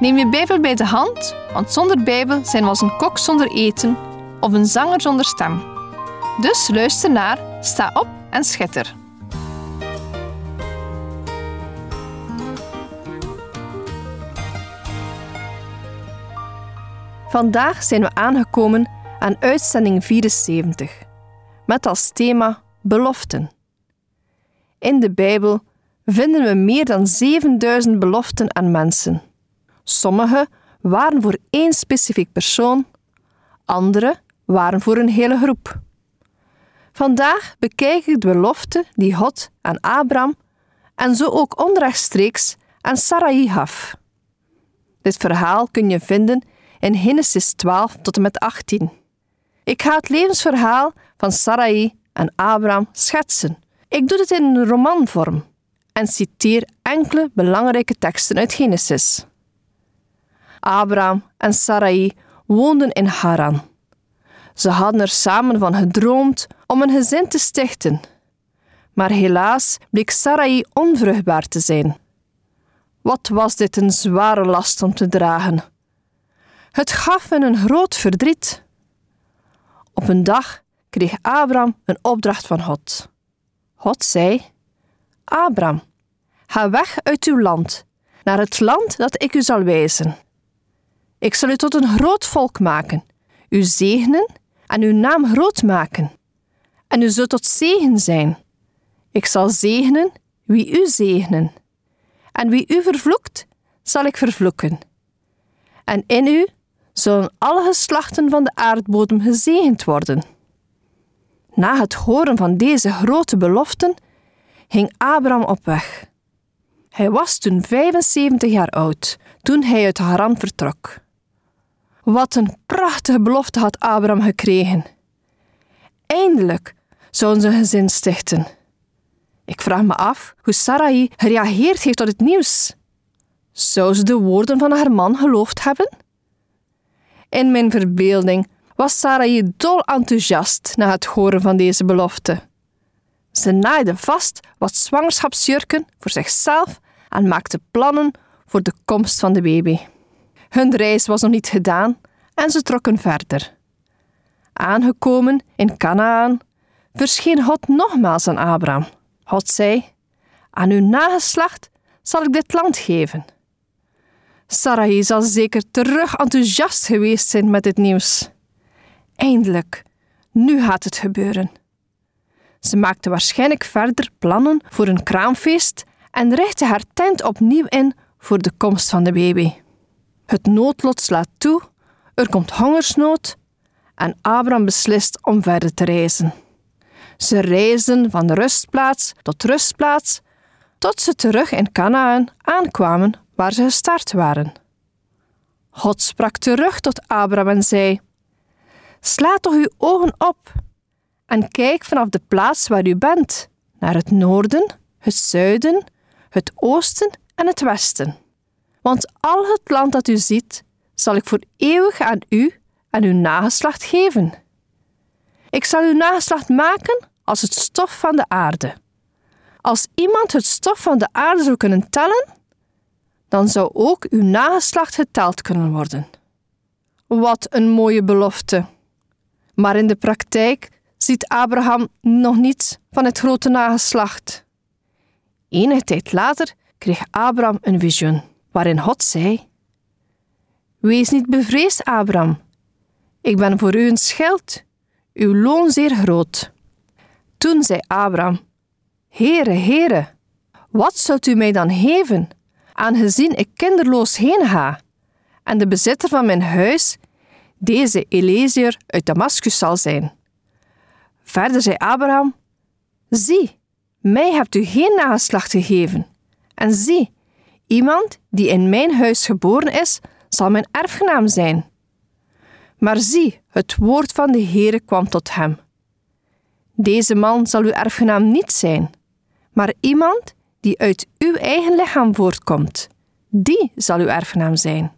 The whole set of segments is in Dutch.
Neem je Bijbel bij de hand, want zonder Bijbel zijn we als een kok zonder eten of een zanger zonder stem. Dus luister naar, sta op en schitter. Vandaag zijn we aangekomen aan uitzending 74, met als thema beloften. In de Bijbel vinden we meer dan 7000 beloften aan mensen. Sommige waren voor één specifiek persoon, andere waren voor een hele groep. Vandaag bekijk ik de belofte die God aan Abraham en zo ook onrechtstreeks aan Sarai gaf. Dit verhaal kun je vinden in Genesis 12 tot en met 18. Ik ga het levensverhaal van Sarai en Abraham schetsen. Ik doe dit in romanvorm en citeer enkele belangrijke teksten uit Genesis. Abraham en Sarai woonden in Haran. Ze hadden er samen van gedroomd om een gezin te stichten. Maar helaas bleek Sarai onvruchtbaar te zijn. Wat was dit een zware last om te dragen? Het gaf hen een groot verdriet. Op een dag kreeg Abraham een opdracht van God. God zei: Abraham, ga weg uit uw land, naar het land dat ik u zal wijzen. Ik zal u tot een groot volk maken, u zegenen en uw naam groot maken. En u zult tot zegen zijn. Ik zal zegenen wie u zegenen. En wie u vervloekt, zal ik vervloeken. En in u zullen alle geslachten van de aardbodem gezegend worden. Na het horen van deze grote beloften ging Abraham op weg. Hij was toen 75 jaar oud, toen hij uit Haran vertrok. Wat een prachtige belofte had Abraham gekregen. Eindelijk zouden ze een gezin stichten. Ik vraag me af hoe Sarai gereageerd heeft op het nieuws. Zou ze de woorden van haar man geloofd hebben? In mijn verbeelding was Sarai dol enthousiast na het horen van deze belofte. Ze naaide vast wat zwangerschapsjurken voor zichzelf en maakte plannen voor de komst van de baby. Hun reis was nog niet gedaan en ze trokken verder. Aangekomen in Canaan verscheen God nogmaals aan Abraham. God zei: Aan uw nageslacht zal ik dit land geven. Sarai zal zeker terug enthousiast geweest zijn met dit nieuws. Eindelijk, nu gaat het gebeuren. Ze maakte waarschijnlijk verder plannen voor een kraamfeest en richtte haar tent opnieuw in voor de komst van de baby. Het noodlot slaat toe, er komt hongersnood en Abraham beslist om verder te reizen. Ze reisden van rustplaats tot rustplaats tot ze terug in Canaan aankwamen waar ze gestart waren. God sprak terug tot Abraham en zei: Sla toch uw ogen op en kijk vanaf de plaats waar u bent naar het noorden, het zuiden, het oosten en het westen. Want al het land dat u ziet, zal ik voor eeuwig aan u en uw nageslacht geven. Ik zal uw nageslacht maken als het stof van de aarde. Als iemand het stof van de aarde zou kunnen tellen, dan zou ook uw nageslacht geteld kunnen worden. Wat een mooie belofte. Maar in de praktijk ziet Abraham nog niets van het grote nageslacht. Enige tijd later kreeg Abraham een visioen waarin God zei: Wees niet bevreesd, Abraham. Ik ben voor u een schild, uw loon zeer groot. Toen zei Abraham: Heere, Heere, wat zult u mij dan geven, aangezien ik kinderloos heen ga, en de bezitter van mijn huis deze Eliezer uit Damascus zal zijn? Verder zei Abraham: Zie, mij hebt u geen nageslacht gegeven, en zie, Iemand die in mijn huis geboren is, zal mijn erfgenaam zijn. Maar zie, het woord van de Heere kwam tot hem. Deze man zal uw erfgenaam niet zijn, maar iemand die uit uw eigen lichaam voortkomt, die zal uw erfgenaam zijn.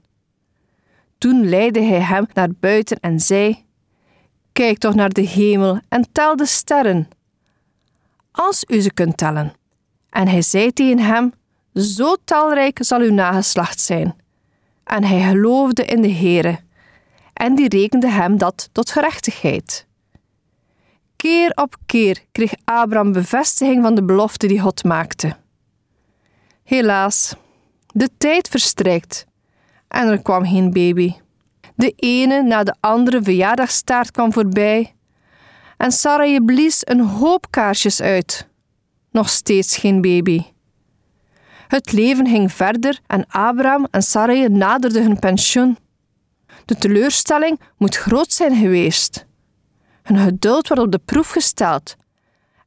Toen leidde hij hem naar buiten en zei: Kijk toch naar de hemel en tel de sterren, als u ze kunt tellen. En hij zei tegen hem: Zo talrijk zal uw nageslacht zijn. En hij geloofde in de Heere, en die rekende hem dat tot gerechtigheid. Keer op keer kreeg Abraham bevestiging van de belofte die God maakte. Helaas, de tijd verstrijkt en er kwam geen baby. De ene na de andere verjaardagstaart kwam voorbij en Sarai blies een hoop kaarsjes uit. Nog steeds geen baby. Het leven ging verder en Abraham en Sarai naderden hun pensioen. De teleurstelling moet groot zijn geweest. Hun geduld werd op de proef gesteld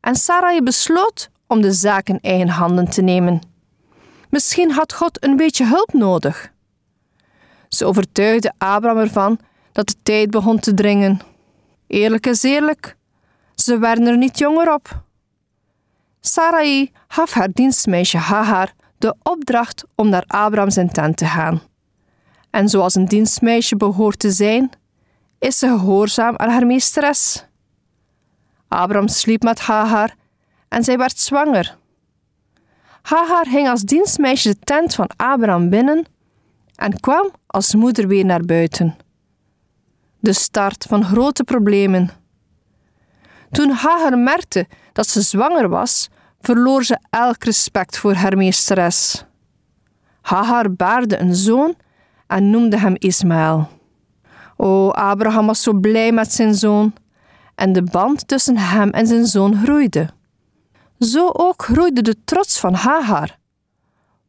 en Sarai besloot om de zaak in eigen handen te nemen. Misschien had God een beetje hulp nodig. Ze overtuigde Abraham ervan dat de tijd begon te dringen. Eerlijk is eerlijk, ze werden er niet jonger op. Sarai gaf haar dienstmeisje Hagar de opdracht om naar Abraham zijn tent te gaan. En zoals een dienstmeisje behoort te zijn, is ze gehoorzaam aan haar meesteres. Abraham sliep met Hagar en zij werd zwanger. Hagar ging als dienstmeisje de tent van Abraham binnen en kwam als moeder weer naar buiten. De start van grote problemen. Toen Hagar merkte dat ze zwanger was, verloor ze elk respect voor haar meesteres. Hagar baarde een zoon en noemde hem Ismaël. O, Abraham was zo blij met zijn zoon en de band tussen hem en zijn zoon groeide. Zo ook groeide de trots van Hagar,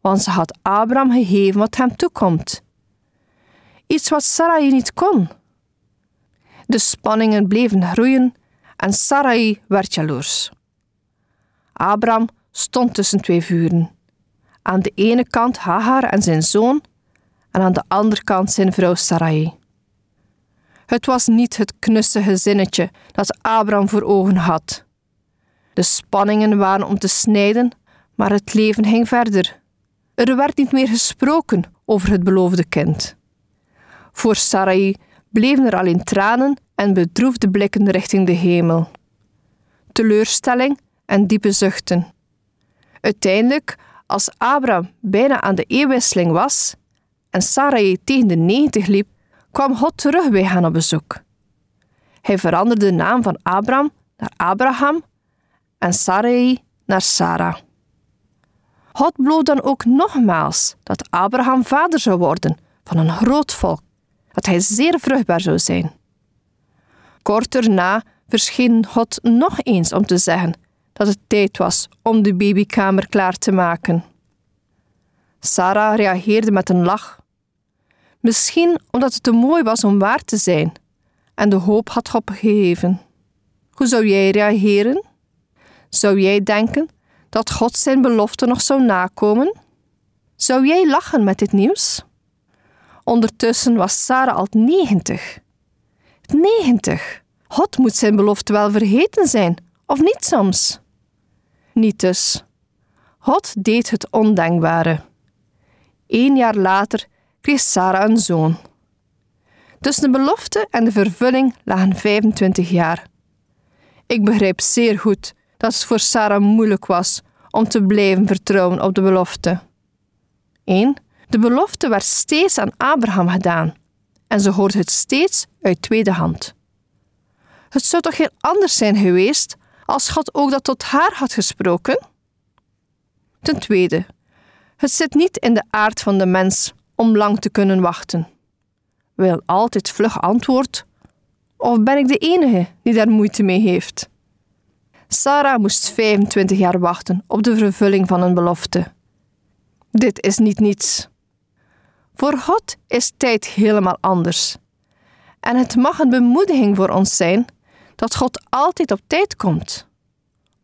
want ze had Abraham gegeven wat hem toekomt. Iets wat Sarai niet kon. De spanningen bleven groeien en Sarai werd jaloers. Abraham stond tussen twee vuren. Aan de ene kant Hagar en zijn zoon, en aan de andere kant zijn vrouw Sarai. Het was niet het knusse gezinnetje dat Abraham voor ogen had. De spanningen waren om te snijden, maar het leven ging verder. Er werd niet meer gesproken over het beloofde kind. Voor Sarai bleven er alleen tranen en bedroefde blikken richting de hemel. Teleurstelling en diepe zuchten. Uiteindelijk, als Abraham bijna aan de eeuwwisseling was en Sarai tegen de negentig liep, kwam God terug bij hen op bezoek. Hij veranderde de naam van Abraham naar Abraham en Sarai naar Sarah. God beloof dan ook nogmaals dat Abraham vader zou worden van een groot volk, dat hij zeer vruchtbaar zou zijn. Kort daarna verscheen God nog eens om te zeggen dat het tijd was om de babykamer klaar te maken. Sarah reageerde met een lach. Misschien omdat het te mooi was om waar te zijn en de hoop had opgegeven. Hoe zou jij reageren? Zou jij denken dat God zijn belofte nog zou nakomen? Zou jij lachen met dit nieuws? Ondertussen was Sarah al 90. 90. God moet zijn belofte wel vergeten zijn, of niet soms? Niet dus. God deed het ondenkbare. Eén jaar later kreeg Sarah een zoon. Tussen de belofte en de vervulling lagen 25 jaar. Ik begrijp zeer goed dat het voor Sarah moeilijk was om te blijven vertrouwen op de belofte. 1. De belofte werd steeds aan Abraham gedaan en ze hoorde het steeds uit tweede hand. Het zou toch heel anders zijn geweest als God ook dat tot haar had gesproken? Ten tweede, het zit niet in de aard van de mens om lang te kunnen wachten. Wil altijd vlug antwoord? Of ben ik de enige die daar moeite mee heeft? Sarah moest 25 jaar wachten op de vervulling van een belofte. Dit is niet niets. Voor God is tijd helemaal anders. En het mag een bemoediging voor ons zijn dat God altijd op tijd komt.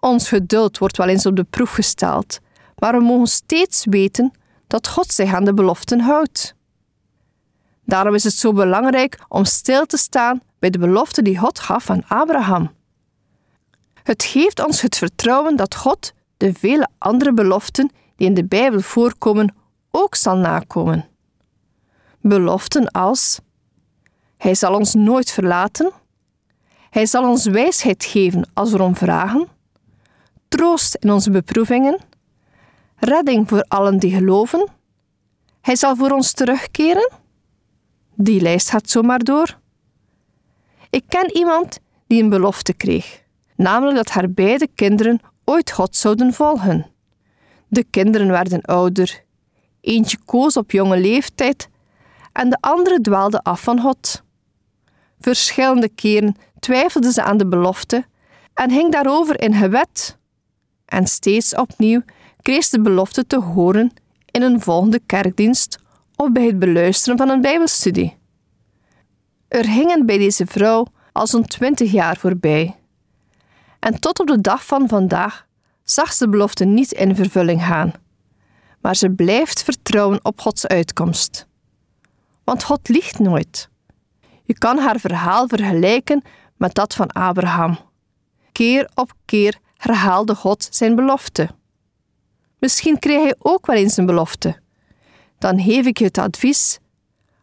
Ons geduld wordt wel eens op de proef gesteld, maar we mogen steeds weten dat God zich aan de beloften houdt. Daarom is het zo belangrijk om stil te staan bij de belofte die God gaf aan Abraham. Het geeft ons het vertrouwen dat God de vele andere beloften die in de Bijbel voorkomen ook zal nakomen. Beloften als: Hij zal ons nooit verlaten, Hij zal ons wijsheid geven als we om vragen, troost in onze beproevingen, redding voor allen die geloven, Hij zal voor ons terugkeren. Die lijst gaat zomaar door. Ik ken iemand die een belofte kreeg, namelijk dat haar beide kinderen ooit God zouden volgen. De kinderen werden ouder. Eentje koos op jonge leeftijd en de andere dwaalde af van God. Verschillende keren twijfelde ze aan de belofte en hing daarover in gewet. En steeds opnieuw kreeg de belofte te horen in een volgende kerkdienst of bij het beluisteren van een Bijbelstudie. Er hingen bij deze vrouw al zo'n twintig jaar voorbij. En tot op de dag van vandaag zag ze de belofte niet in vervulling gaan, maar ze blijft vertrouwen op Gods uitkomst. Want God liegt nooit. Je kan haar verhaal vergelijken met dat van Abraham. Keer op keer herhaalde God zijn belofte. Misschien kreeg hij ook wel eens een belofte. Dan geef ik je het advies: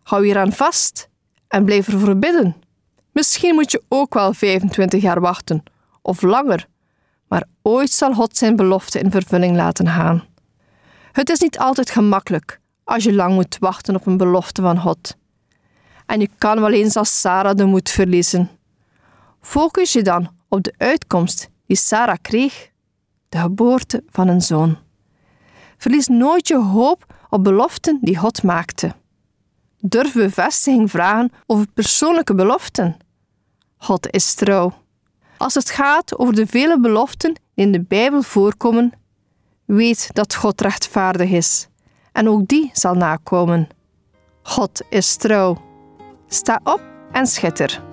hou je eraan vast en blijf ervoor bidden. Misschien moet je ook wel 25 jaar wachten, of langer, maar ooit zal God zijn belofte in vervulling laten gaan. Het is niet altijd gemakkelijk als je lang moet wachten op een belofte van God. En je kan wel eens als Sarah de moed verliezen. Focus je dan op de uitkomst die Sarah kreeg, de geboorte van een zoon. Verlies nooit je hoop op beloften die God maakte. Durf bevestiging vragen over persoonlijke beloften. God is trouw. Als het gaat over de vele beloften die in de Bijbel voorkomen, weet dat God rechtvaardig is en ook die zal nakomen. God is trouw. Sta op en schitter.